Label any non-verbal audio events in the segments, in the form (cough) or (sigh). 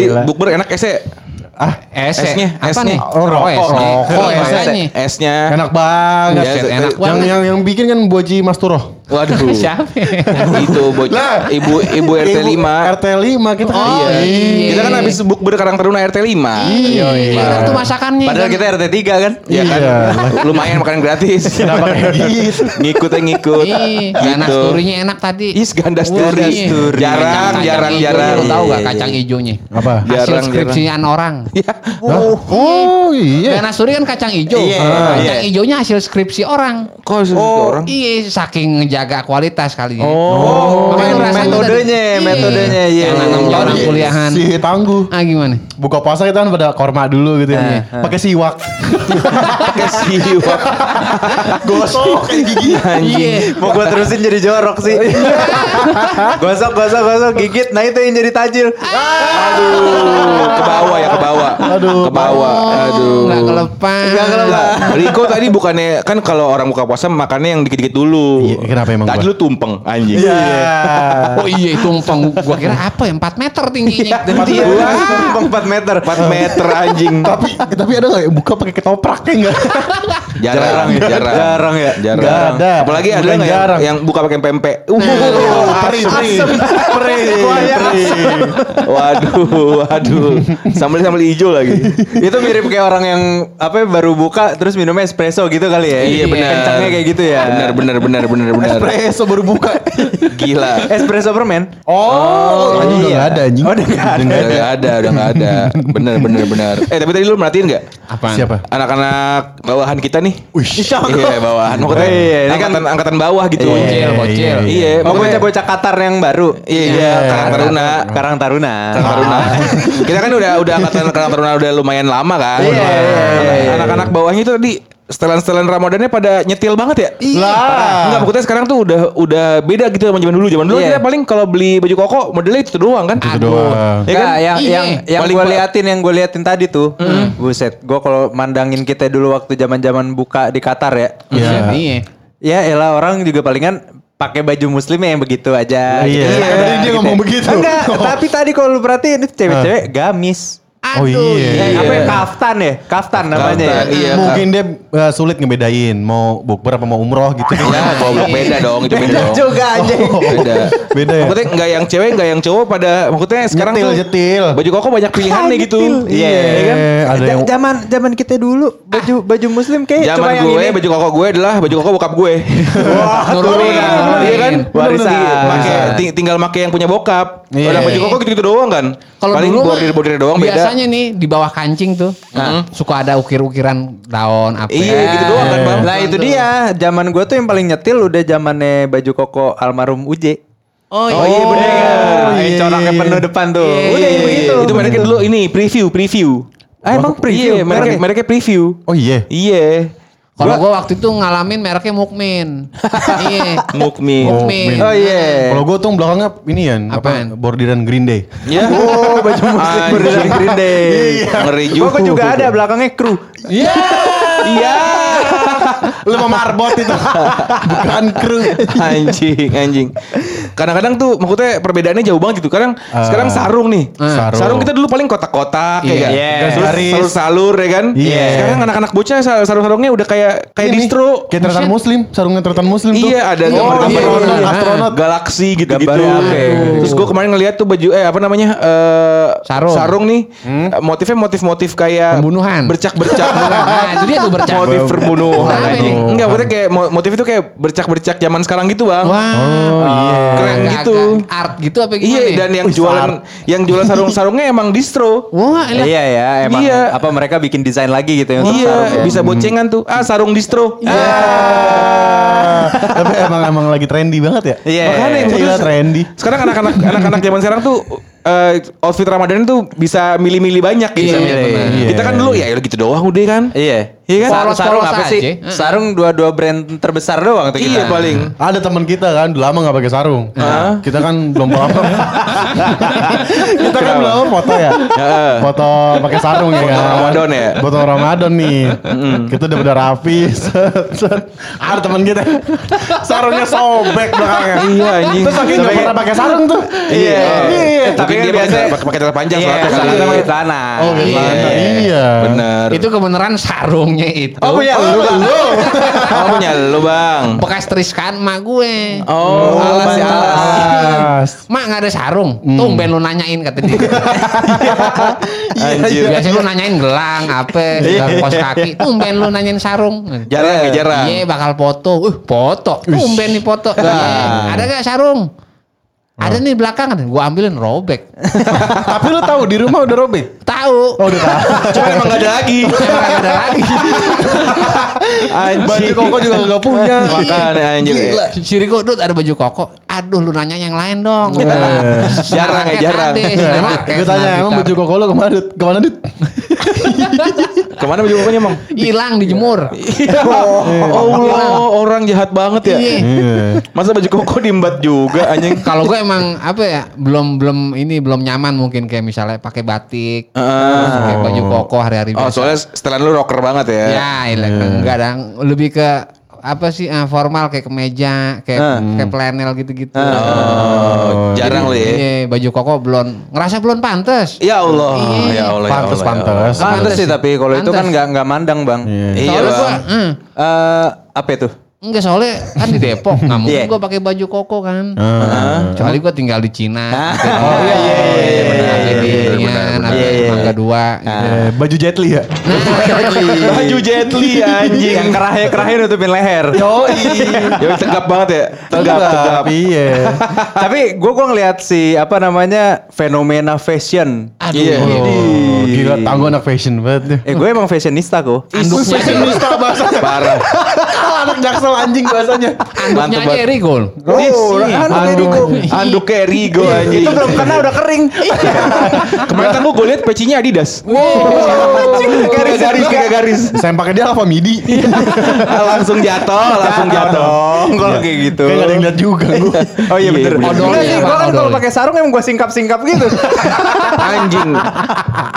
Gila. bukber enak ese. ah Es Esnya, Apa esnya. nih? Oh, rokok, Iya, makanya. Esnya. enak banget. Ya, enak yang banget. yang yang bikin kan Boji Masturo. Waduh. (laughs) Siapa? itu bocah Lah. ibu ibu RT 5. RT 5 kita kan. Oh, iya. Kita kan habis bukber Karang Taruna RT 5. Iya, enak tuh masakannya. Padahal kan. kita RT 3 kan? Iya kan? Iya. Lumayan makan gratis. Kenapa (laughs) kayak gitu? ngikut aja ngikut. Ganas Gitu. turinya enak tadi. Is ganda sturi. iya. Jarang, jarang, jarang. tahu Iya, gak iya, kacang iya. hijaunya? Apa? Hasil skripsian orang. Hah? Oh iya. Ganas turi kan kacang hijau. Iya, Kacang iya. hijaunya hasil skripsi orang. Kok susu orang? Iya, saking ngejaga kualitas kali ini. Oh. Makanya rasanya metodenya, iya, Yang iya, nanam iya. orang Jadi, kuliahan. Si tangguh. Ah gimana? Buka puasa kita kan pada korma dulu gitu ya. Eh, Pakai siwak. Pakai siwak. (laughs) Gosok kayak gigi. Iya. Mau gua terusin jadi jorok sih. (laughs) gosok, gosok, gosok, gigit. Nah itu yang jadi tajil. Aduh, ke bawah ya, ke bawah. Aduh. Ke bawah. Aduh. Enggak kelepas. Nggak kelepas. Riko tadi bukannya kan kalau orang buka puasa makannya yang dikit-dikit dulu. Iya, kenapa emang Tadi lu tumpeng anjing. Iya. Oh iya itu umpeng. Gua kira apa ya? 4 meter tingginya. Iya, 4 meter. 4 meter anjing. Tapi tapi ada nggak yang buka pakai ketopraknya enggak? (laughs) Jarang, ya. jarang. Jarang ya? Jarang. Nggak ada. Apalagi ada yang, jarang. yang buka pakai pempek. Uh, perih. Perih, perih. waduh, waduh. Sambal-sambal hijau lagi. itu mirip kayak orang yang apa baru buka terus minumnya espresso gitu kali ya. Iya benar. Kencangnya kayak gitu ya. Benar, benar, benar, benar, benar. Espresso baru buka. Gila. Espresso permen. Oh, anjing udah iya. ada anjing. Oh, udah nggak ada. Udah nggak ada, udah nggak ada. Bener, bener, bener. Eh tapi tadi lu merhatiin nggak? Apaan? Siapa? Anak-anak bawahan kita nih. Wih. Iya bawahan. Maksudnya Oh, iya, ini kan- angkatan, angkatan bawah gitu. Bocil, bocil. Iya, Mau bocah-bocah Qatar yang baru. Iya, iya, Karang Taruna. Karang Taruna. Karang Taruna. Kita kan udah udah angkatan Karang Taruna udah lumayan lama kan. Iya, iya, iya, iya. Anak-anak bawahnya itu tadi setelan-setelan Ramadannya pada nyetil banget ya? Lah. Enggak, maksudnya sekarang tuh udah udah beda gitu sama zaman dulu. Zaman dulu Iya. kita paling kalau beli baju koko modelnya itu doang kan? Itu doang. Ya kan? yang Iya. yang yang Paling gue liatin yang gue liatin tadi tuh, buset. Gue kalau mandangin kita dulu waktu zaman-zaman buka di Qatar ya, Iya. Iya. ya elah orang juga palingan pakai baju muslim yang begitu aja. Iya. gitu. Tadi dia ngomong begitu. Enggak, (laughs) tapi tadi kalau lu perhatiin itu cewek-cewek gamis. Oh iya. Eh, Apa ya? Kaftan ya? Kaftan namanya Kaftan, ya. iya. Mungkin dia eh, sulit ngebedain mau bukber apa mau umroh gitu. Ya, goblok beda dong, itu beda dong. Juga aja. Beda. Beda ya? Maksudnya enggak yang cewek, enggak yang cowok pada maksudnya sekarang Nyetil, tuh nyetil. baju koko banyak pilihannya gitu. Iya, ya kan? Ada yang Zaman zaman kita dulu baju baju muslim kayak Zaman cuma yang gue, ini. baju koko gue adalah baju koko bokap gue. Nurunin. (laughs) Iya kan? Warisan. Pakai ting- tinggal make yang punya bokap. Iya. Kalau baju koko gitu-gitu doang kan. Kalau Paling dulu bordir-bordir doang beda. Biasanya nih di bawah kancing tuh suka ada ukir-ukiran daun apa. Iya, gitu doang kan, Bang. Lah itu dia, zaman gue tuh yang paling nyetil udah zamannya baju koko almarhum Uje. Oh, Oh iya bener kan? iya, iya, coraknya iya. penuh depan tuh. Iya, Udah iya, begitu. Itu mereknya dulu ini preview, preview. Ah, emang preview? Iya, Mereknya? mereknya preview. Oh iya. Iya. Kalau gue waktu itu ngalamin mereknya Mukmin. (laughs) iya. Mukmin. Mukmin. Oh iya. Kalau gue tuh belakangnya ini ya, apa bordiran Green Day. Ya. (laughs) Oh, baju muslim Anjing. berdarah Green Day. Ngeri Gua juga. juga ada belakangnya kru. Iya. Iya. Lu mau marbot itu. Bukan kru. anjing, anjing. Kadang-kadang tuh maksudnya perbedaannya jauh banget gitu. Kadang sekarang sarung nih. Sarung. Sarung kita dulu paling kotak-kotak Iya. ya kan? Iya. Terus Garis. salur-salur ya kan? Iya. Sekarang anak-anak bocah sar- sarung-sarungnya udah kayak kayak Ini, distro. Kayak teratan muslim, sarungnya teratan muslim tuh. Iya ada Oh, gambar-gambar iya, astronot, iya. astronot, galaksi gitu-gitu. Gambarnya apa ya? Terus gue kemarin ngeliat tuh baju eh apa namanya eh Sarung. nih Eh, motifnya motif-motif kayak Pembunuhan. bercak-bercak. Nah, itu dia tuh bercak. motif perbunuhan. Anjing. ini? Enggak, maksudnya kayak mo- motif itu kayak bercak-bercak zaman sekarang gitu bang. Wah. Oh iya. Keren Agak- gitu. agak Art gitu apa gimana? Iya ya? dan yang jualan yang jualan sarung-sarungnya emang distro. Wah, elah. Iya ya, emang Iya. apa mereka bikin desain lagi gitu ya untuk Iya, sarung ya. bisa boncengan tuh. Ah, sarung distro. Ah. (laughs) Tapi emang emang lagi trendy banget ya. Iya. Makanya yang Gila putus- trendy. Sekarang anak-anak anak-anak zaman sekarang tuh eh, outfit Ramadan itu bisa milih-milih banyak gitu. Iya, benar. Kita kan dulu ya ya gitu doang udah kan. Iya. Iya kan? Sarung, sarung apa sih? aja. Sarung dua-dua brand terbesar doang tuh kita. Iya paling. Ada teman kita kan udah lama nggak pakai sarung. Kita kan belum lama. (laughs) kita kan belum lama foto ya. Foto pakai sarung ya kan. Ramadan ya? Foto Ramadan nih. Kita udah udah rapi. (laughs) Ada teman kita. Sarungnya sobek belakangnya. Iya, anjing. Terus saking nggak pernah pakai sarung tuh. Iya. Iya. Tapi dia pakai pakai celana panjang Iya, soalnya kali. sarungnya pakai celana. Oh, gimana? Iya. Bener. Itu kebenaran sarungnya itu. Oh punya lu lu. Oh punya lu bang. Bekas triskan emak gue. Oh, alas ya, alas. Mak nggak ada sarung. Tumben lu nanyain kata dia. (laughs) Anjir. Biasanya lu nanyain gelang apa, (laughs) gelang kos kaki. Tumben lu nanyain sarung. Jarang ya jarang. Iya bakal foto. Uh, foto. Tumben nih foto. Iya. Ada gak sarung? Ada nih belakangan. Gua ambilin robek. (laughs) Tapi lu tahu di rumah udah robek. Tahu. Oh udah tahu. (laughs) Cuma emang gak ada lagi. Emang nggak ada lagi. (laughs) Baju Anjing. koko juga gak punya. Makanya anjir. Gila. Riko Dut ada baju koko. Aduh lu nanya yang lain dong. Jarang ya, jarang. Emang gue tanya emang baju koko lu ke mana Dut? Ke mana Dut? Ke mana baju kokonya emang? hilang dijemur. Oh Allah, orang jahat banget ya. Iya. Masa baju koko diembat juga anjing. (laughs) Kalau gue emang apa ya belum belum ini belum nyaman mungkin kayak misalnya pakai batik, Ah. pakai baju koko hari-hari Oh, biasa. soalnya setelan lu rocker banget ya. Ya, iya, enggak ada. Lebih ke apa sih ah, formal kayak kemeja, kayak kayak flanel gitu-gitu. Oh, jarang lu ya. Iya, baju koko belum ngerasa belum pantas. Ya Allah, Iya. ya Allah, ya Allah. pantes. Pantes sih tapi kalau itu kan nggak nggak mandang bang. Iya, gua, Bang. Eh apa itu? Enggak soalnya kan di Depok, (laughs) nggak mungkin Iya. gua pakai baju koko kan. Ah. Kecuali gua tinggal di Cina. gitu. Oh iya iya iya Benar, iya di iya benar. apa, Iya iya. Mangga dua. gitu. Eh, baju jet li ya? (laughs) Baju Jet Li anjing. Yang kerahnya kerahnya nutupin leher. Ya (laughs) tegap banget ya. Tegap, tegap. Iya. Tapi gue gua ngeliat si apa namanya fenomena fashion. Aduh, Iya. Oh, gila tangguh anak fashion banget. Eh gue emang fashionista kok. Anduknya, Fashionista bahasanya. Parah. Anak jaksel anjing bahasanya. anduknya aja. Rigol. Oh, anduk Rigo. Anduk kayak Rigo anjing. Itu belum kena udah kering. (laughs) Kemarin kan gue liat pecinya Adidas. Tiga garis, tiga garis. Saya pakai dia Alfa Midi. (laughs) langsung jatuh, langsung jatuh. dong kalau kayak gitu. Kayak ada yang lihat juga gua. Oh iya Iya, bener. Odolnya apa, gue kan kalau pakai sarung emang gue singkap-singkap gitu. (laughs) Anjing.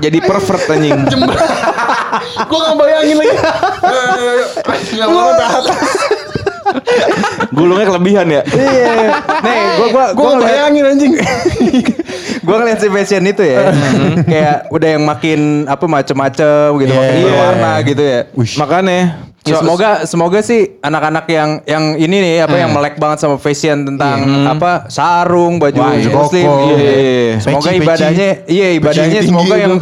Jadi pervert anjing. Gua gak bayangin lagi. Gak mau tahan. Gulungnya kelebihan ya. Iya. Nih, gue gua Gua gua ngeliat bayangin anjing. (laughs) gue ngeliat si fashion itu ya. kayak udah yang makin apa macem-macem gitu, Iya. makin berwarna gitu ya. Makanya. Ya, semoga semoga sih anak-anak yang yang ini nih apa yang melek banget sama fashion tentang apa sarung baju Wah, iya. muslim Koko. gitu. Iya. Semoga Peci, peci. ibadahnya iya ibadahnya Peci semoga tinggi yang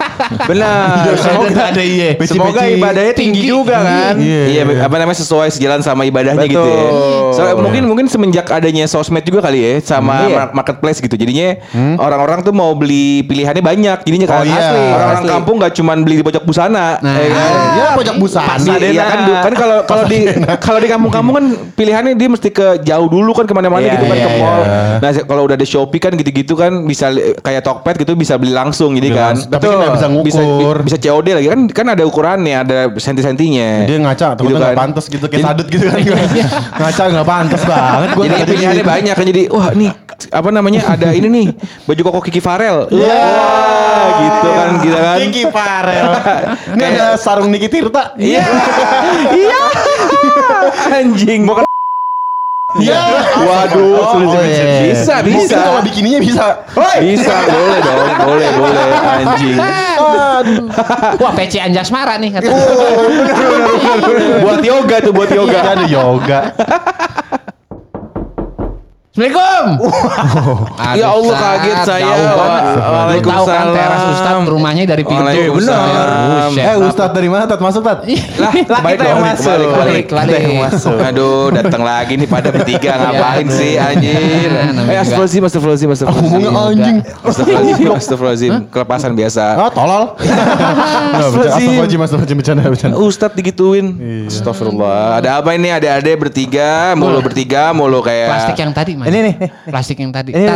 (laughs) benar semoga ada iya. semoga ibadahnya tinggi, juga kan. Iya, apa namanya sesuai sejalan sama ibadahnya gitu ya. Betul. Soalnya mungkin mungkin semenjak adanya sosmed juga kali ya sama Iya. mar- marketplace gitu. Jadinya orang-orang tuh mau beli pilihannya banyak. Jadinya kan Oh, iya. asli. orang-orang kampung nggak cuma beli di pojok busana. Nah. ya kan? Ya pojok busana. Iya iya kan kan kalau (laughs) kalau di kalau di kampung-kampung kan pilihannya dia mesti ke jauh dulu kan ke mana-mana Iya, gitu kan iya, ke mall. iya. Nah kalau udah ada Shopee kan gitu-gitu kan bisa kayak Tokped gitu bisa beli langsung jadi kan. Tapi kan bisa ngukur. Bisa, bisa COD lagi kan kan ada ukurannya ada senti-sentinya. Dia ngaca, Gitu temen-temen kan. gak pantas gitu, kayak sadut gitu kan. (laughs) ngaca gak pantas banget. Gua jadi pilihannya gitu. banyak kan jadi wah nih apa namanya ada ini nih baju koko Kiki Farel. Wah, gitu kan gitu kan. Kiki Farel. Ini ada sarung Niki Tirta. Iya. Iya. Anjing. Mau Iya. Waduh, Oh, sulit oh, bisa, iya. bisa, Mungkin bisa. kalau bikininya bisa. Bisa, boleh dong, boleh, boleh, anjing. Wah, PC Anjasmara nih kata. buat yoga tuh, buat yoga. Iya, ada yoga. Assalamualaikum. Ya Allah, kaget saya. Jauh banget. Wa- Lu tahu kan Waalaikumsalam. teras Ustaz rumahnya dari pintu. Waalaikumsalam. Buset, Eh Ustadz dari mana Tat? Masuk Tat? Lah, balik kita yang masuk. Balik, balik, Balik, balik. Aduh, datang lagi nih pada bertiga ngapain aduh. sih anjir? Nah, Eh, astagfirullahaladzim, astagfirullahaladzim, astagfirullahaladzim. Ngomongnya anjing. Astagfirullahaladzim, astagfirullahaladzim. Kelepasan biasa. Ah, tolol. (laughs) Nah, bercanda. Astagfirullahaladzim, astagfirullahaladzim, bercanda, bercanda. Ustadz digituin. Astagfirullah. Ada apa ini? Ada ada bertiga, mulu bertiga, mulu kayak Plastik yang tadi. Ini nih, nih. Plastik yang tadi. Ini.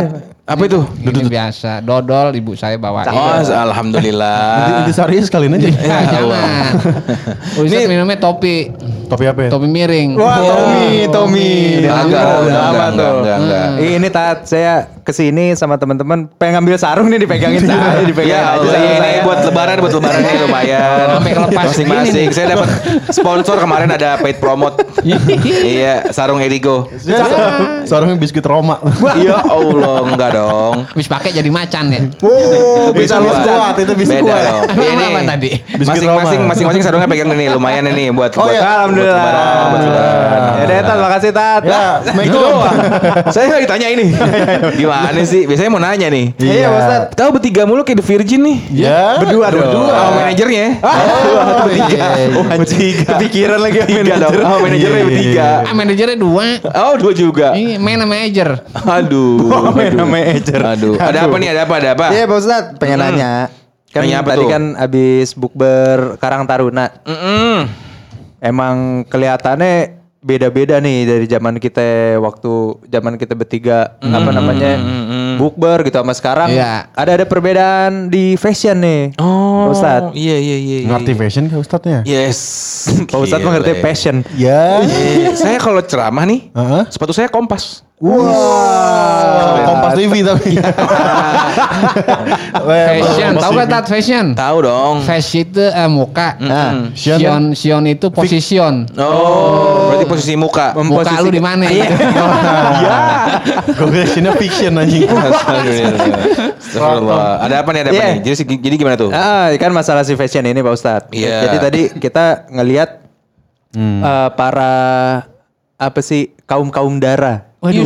Apa itu? Ini biasa. Dodol ibu saya bawa. Oh, alhamdulillah. (laughs) Inti sari sekalian aja. Nah, jangan. (laughs) Ustaz minumnya topi. Topi apa ya? Topi miring. Wah, Tommy, Tommy. Enggak, Udah enggak, lama enggak, tuh. enggak, enggak. Ini tat saya ke sini sama teman-teman pengen ngambil sarung nih dipegangin (laughs) saya, dipegangin Ya aja ini saya. buat lebaran, buat lebaran ini lumayan. Sampai kelepas Masing-masing. Saya dapat sponsor kemarin ada paid promote. iya, sarung Erigo. Sarungnya biskuit Roma. Ya Allah, enggak dong. (laughs) Habis pakai jadi macan ya. Oh, bisa lu kuat, itu bisa Beda kuat. dong. Ini apa tadi? Masing-masing masing-masing sarungnya pegang ini lumayan ini buat Oh, buat iya. Alhamdulillah. buat lebaran, buat lebaran. Ya udah tat, makasih tat. Ya, Itu doang. (laughs) Saya lagi tanya ini. (laughs) Gimana sih? Biasanya mau nanya nih. Iya, Ustaz. Tahu bertiga mulu kayak The Virgin nih. Ya, Berdua dong. Berdua sama manajernya. Oh, iya. Oh, bertiga. Kepikiran lagi dong. Sama manajernya bertiga. Ah, manajernya dua. Oh, dua juga. Ini main sama manajer. Aduh. main manajer. Aduh. Ada apa nih? Ada apa? Ada apa? Iya, Pak Ustadz, pengen nanya. Kan Nanya apa tadi tuh? kan abis bukber Karang Taruna. Mm-mm. Emang kelihatannya beda-beda nih dari zaman kita waktu zaman kita bertiga apa namanya bukber gitu sama sekarang Iya. ada ada perbedaan di fashion nih Oh, Pak Ustadz Iya, iya, iya. iya. ngerti fashion ke ustadznya? Yes. Pak Ustadz Gile. mengerti fashion Ya. Eh, saya kalau ceramah nih, Heeh. sepatu saya kompas. Wah, Kompas TV tapi. Fashion, tahu gak tat fashion? Tahu dong. Fashion itu eh, muka. Nah, Sion Sion, Sion itu position. Oh, berarti posisi muka. Muka lu di mana? Iya. (laughs) Iya. Gue fashionnya fiction anjing. Astagfirullah. Ada apa nih? Ada apa Iya. nih? Jadi, jadi gimana tuh? Ah, kan masalah si fashion ini Pak Ustadz. Iya. Jadi tadi kita ngelihat eh, para apa sih kaum kaum dara. Waduh.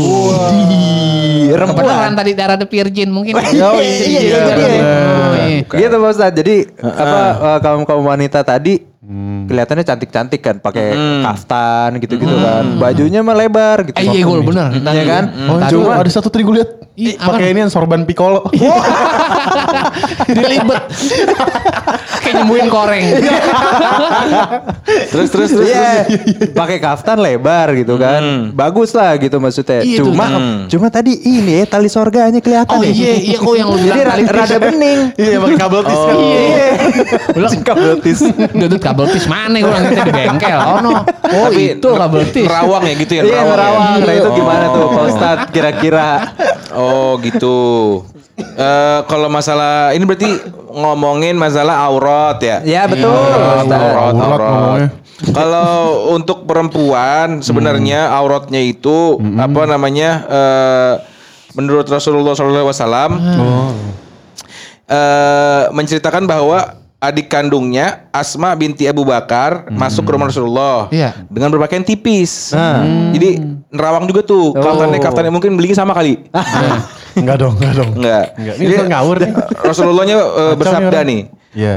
Kebetulan tadi darah The Virgin mungkin. Oh, (laughs) iya, iya, iya, Oh, iya. iya. Gitu Pak Ustadz. Jadi apa eh, kaum kaum wanita tadi kelihatannya cantik-cantik kan, pakai kaftan gitu-gitu kan. Bajunya mah lebar gitu. Eh, iya, gol bener. Iya kan? Oh, Tadi coba mah- ada satu tadi gue lihat. Ih, apa? Pakai ini yang sorban piccolo. (laughs) Dilibet. Kayak nyembuhin koreng. (laughs) Terus terus terus. Iya, pakai kaftan lebar gitu kan. Bagus lah gitu maksudnya. Iya cuma cuma tadi ini ya tali sorganya kelihatan Oh ya. iya, iya kok yang lu Jadi bilang rada, rada bening. Iya, pakai kabel tis. kan. Iya. Belum kabel tis. Duduk kabel tis mana gue bilang kita di bengkel. Oh no. Oh Tapi itu kabel tis. Nerawang ya gitu ya, Iya nerawang. Nah itu Oh. gimana tuh Pak Ustadz kira-kira? Oh gitu. Eh kalau masalah ini berarti ngomongin masalah aurat ya? Ya betul. Aurat, Ustadz. aurat, Aurat aurat. ngomongnya. Kalau untuk perempuan sebenarnya auratnya itu apa namanya? eh, menurut Rasulullah SAW eh, menceritakan bahwa adik kandungnya Asma binti Abu Bakar masuk ke rumah Rasulullah Iya. dengan berpakaian tipis. Jadi nerawang juga tuh. Kaftannya kaftannya mungkin belinya sama kali. (laughs) Enggak dong, enggak dong. Enggak. Enggak. Ini Ustadz ngawur nih. (laughs) Rasulullahnya Kacau bersabda nih. Iya.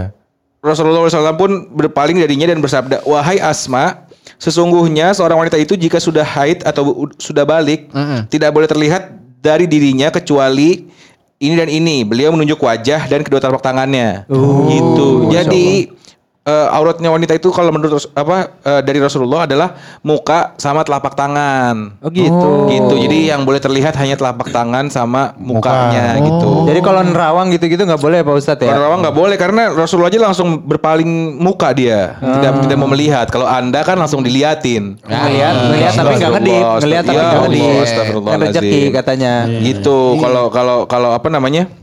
Rasulullah SAW pun berpaling darinya dan bersabda, Wahai Asma, sesungguhnya seorang wanita itu jika sudah haid atau sudah balik, Heeh. tidak boleh terlihat dari dirinya kecuali ini dan ini. Beliau menunjuk wajah dan kedua telapak tangannya. gitu. Jadi eh, auratnya wanita itu kalau menurut apa eh, dari Rasulullah adalah muka sama telapak tangan. Oh gitu. Gitu. Jadi yang boleh terlihat hanya telapak tangan sama mukanya Muka. gitu. Jadi kalau nerawang gitu-gitu nggak boleh Pak Ustadz ya? Kalau Rawang nggak boleh karena Rasulullah aja langsung berpaling muka dia, tidak tidak mau melihat. Kalau anda kan langsung diliatin. Ngelihat, ngelihat tapi nggak ngedip, ngelihat tapi Ya nggak ngedip. Kan rezeki katanya. Gitu. Kalau kalau kalau apa namanya?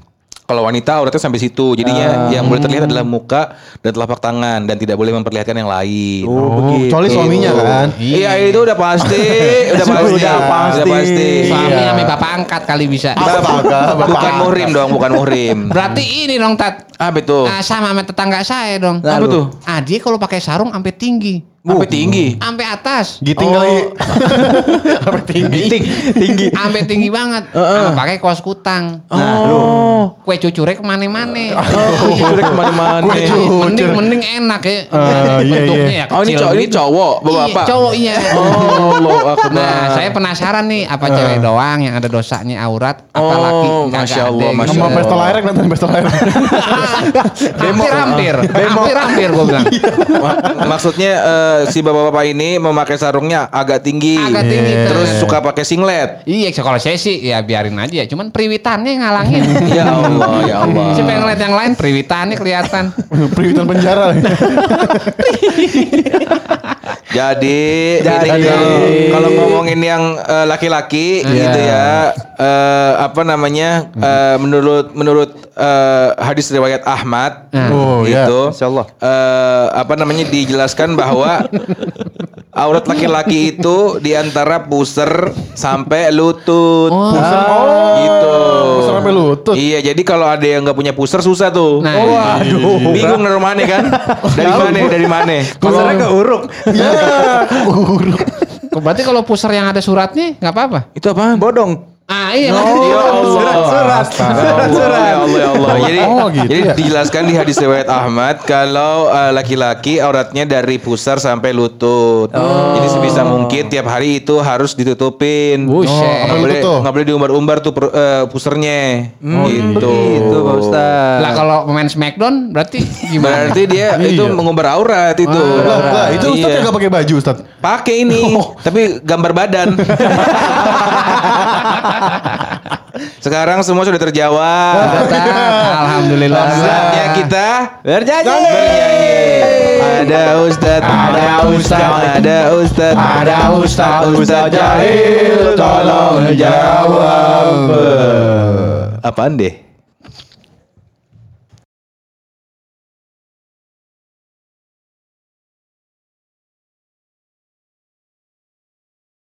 Kalau wanita auratnya sampai situ, jadinya yang boleh terlihat adalah muka dan telapak tangan dan tidak boleh memperlihatkan yang lain. Oh, kecuali suaminya kan. Iya itu udah pasti, (laughs) udah pasti, Udah pasti. udah pasti. Suami Iya. sama bapak angkat kali bisa. Astaga, bapak Bukan muhrim dong, bukan muhrim. Berarti ini dong Tat. Apa itu? Ah, sama sama tetangga saya dong. Apa tuh? Ah dia kalau pakai sarung sampai tinggi. Sampai tinggi. Sampai atas. Giting kali. (laughs) Apa tinggi? Tinggi. Sampai tinggi banget. Ah, pakai kaos kutang. Nah, Oh. Kue cucurnya ke mana-mana. (laughs) Oh, udah ke mana-mana. mending mending enak ya. Ah, iya, Bentuknya iya. ya Oh ini kecil cowok, ini gitu. cowok, Iya, bapak. cowok iya. Oh, Allah Akbar. Nah, saya penasaran nih apa cewek doang yang ada dosanya aurat, apa Oh, laki nggak Masya ada Allah, gitu. Masya Sama Allah. pesta nanti pesta (laughs) hampir hampir (laughs) hampir hampir gue bilang Ma- Maksudnya eh, si bapak-bapak ini memakai sarungnya agak tinggi. Agak tinggi, tuh. Terus suka pakai singlet. iya kalau saya sih ya biarin aja cuman periwitannya ngalangin (laughs) Ya Allah, ya Allah. Siapa yang ngeliat yang lain periwitannya kelihatan Periwitan penjara. Jadi, Jadi. ini kalau, kalau ngomongin yang eh, laki-laki gitu ya, eh, apa namanya? eh, menurut menurut eh, hadis riwayat Ahmad Oh, ya. itu, Insya Allah. eh, apa namanya dijelaskan bahwa (laughs) aurat laki-laki itu di antara pusar sampai lutut. Pusar. Gitu. Pusar sampai lutut. Iya, jadi kalau ada yang nggak punya pusar susah tuh. Nah, Waduh. Bingung naruh mana kan? (laughs) Dari mana? Dari mana? Pusarnya ke uruk. Ya. (laughs) Uruk. berarti kalau pusar yang ada suratnya nggak apa-apa Itu apaan? Bodong. Ah iya Ya Allah. Surat-surat. Surat-surat. Ya Allah, ya Allah. Jadi, Oh, gitu jadi ya? dijelaskan di hadis riwayat Ahmad kalau eh, laki-laki auratnya dari pusar sampai lutut. Jadi sebisa mungkin tiap hari itu harus ditutupin. Buset. Nggak boleh, nggak boleh diumbar-umbar tuh per- eh, pusernya. gitu. Gitu Pak Ustaz. lah kalau pemain Smackdown berarti gimana Berarti dia itu Iya. mengumbar aurat itu. Lah, lah, itu Ustaz Iya. kagak pakai baju Ustaz. Pakai ini, tapi gambar badan. (laughs) (laughs) Sekarang semua sudah terjawab. Alhamdulillah Saatnya kita Berjanji. Ada Ustad, ada Ustad, ada Ustad, Ada Ustad, Ustad jahil, tolong jawab. Apaan deh?